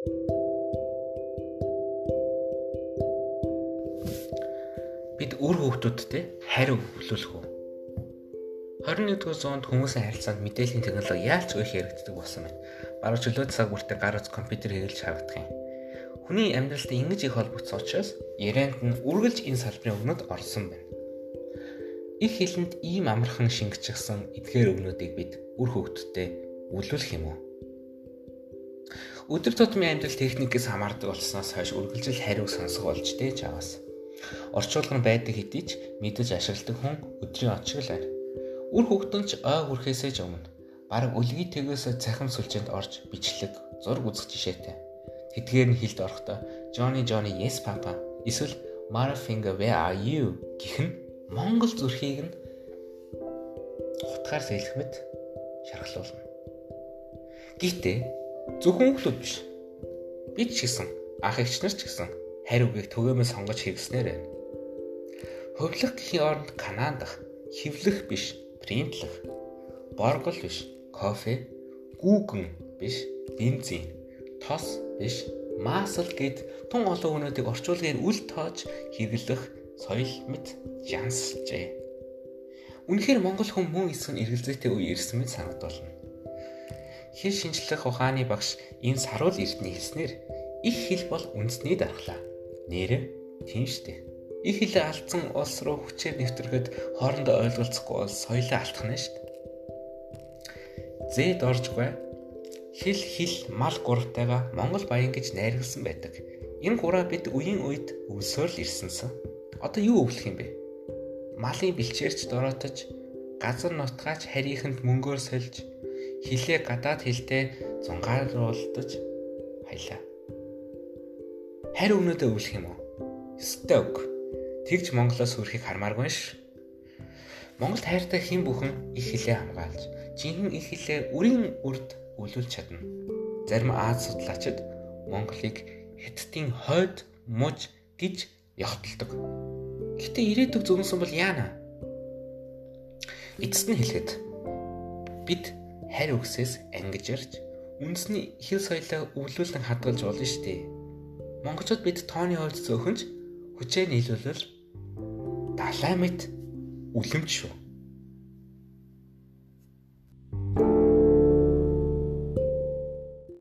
Бид үр хөвгтүүдтэй хариу өглөөлөх үү? 21-р зуунд хүмүүсийн харилцаанд мэдээллийн технологи яалч их хэрэгждэг болсон байна. Бараг чөлөө цаг бүртээ гар утас компьютер хэрэглэж харагдах юм. Хүний амьдралтай ингэж их холбогдсон учраас ярианд нь үргэлж энэ салбарын өгнөд орсон байна. Их хэлэнд ийм амархан шингэчихсэн эдгээр өгнүүдийг бид үр хөвгтөдтэй үлүүлэх юм уу? Өдөр тутмын амьдрал техникээс хамаардаг болсноос хойш үргэлжил хариу сонсох болж дээж аваас. Орчуулга нь байдаг хэдий ч мэдэж ашигладаг хүн өдрийн очиг л арь Үр хөвгтөн ч ой хүрхээсээ ч өмнө бараг үлгий тгээс цахим сүлжээнд орж бичлэг зураг үзэх жишээтэй. Тэдгээр нь хилд орохдоо Johnny Johnny Yes Papa эсвэл Mara Finger Where are you гэх нь Монгол зүрхийг нь хутгаар сэлхмэд шархлуулна. Гэхдээ зөвхөн хүмүүс биш. Бид ч гэсэн ах эгч нар ч гэсэн хариу үгийг төгөөмөө сонгож хэрэгснээр байна. Хөвлөх гэхийн оронд Канадах хөвлөх биш принтлэх, боргол биш, кофе, гүүгэн биш, бензин, тос биш, масл гэд тун олон өнөөдийг орчуулгын үл тоож хэрэглэх соёл мэт янсжээ. Үнэхээр монгол хүн мөн эсэх нь эргэлзээтэй үе ирсэн мэт санагдуулна. Хэл шинжлэх ухааны багш энэ саруул эрдний хэлснээр их хэл бол үндэсний дархлаа. Нэрэ тийм штэ. Их хилээ алдсан улс руу хүчээр нэвтрэхэд хоорондоо ойлголцохгүй бол соёлоо алдах нь шүү дээ. Зэд оржгүй хил хил мал гуравтайгаа Монгол баян гэж найргалсан байдаг. Энэ гураа бид үеийн үед өвсөөр л ирсэнсэн. Одоо юу өвлөх юм бэ? Малын бэлчээрч дороотож, газар нутгаач харийнханд мөнгөөр сольж, хилээ гадаад хилтэй зунгааруулдаж хаялаа. Харь өмнөдөө өвлөх юм уу? Үг. Тэгж Монголоос хүрхийг хармааргүй ш. Монголд хайртай хэн бүхэн их хилээ хамгаалж, жинхэнэ их хилээ үрийн үрд өлүүлж чадна. Зарим Аз судлаачид Монголыг Хятадын хойд муж гэж ягталдаг. Гэтэ ирээдүг зөвнсөн бол яана? Эцэст нь хэлэхэд бид харь өгсөөс ангиж ирж үндэсний хэл соёлоо өвлүүлэн хадгалж болно шүү дээ. Монголчууд бид тооны хувьд зөөхөнч хүчээ нийлүүлвэл далай мэт үлэмж шүү.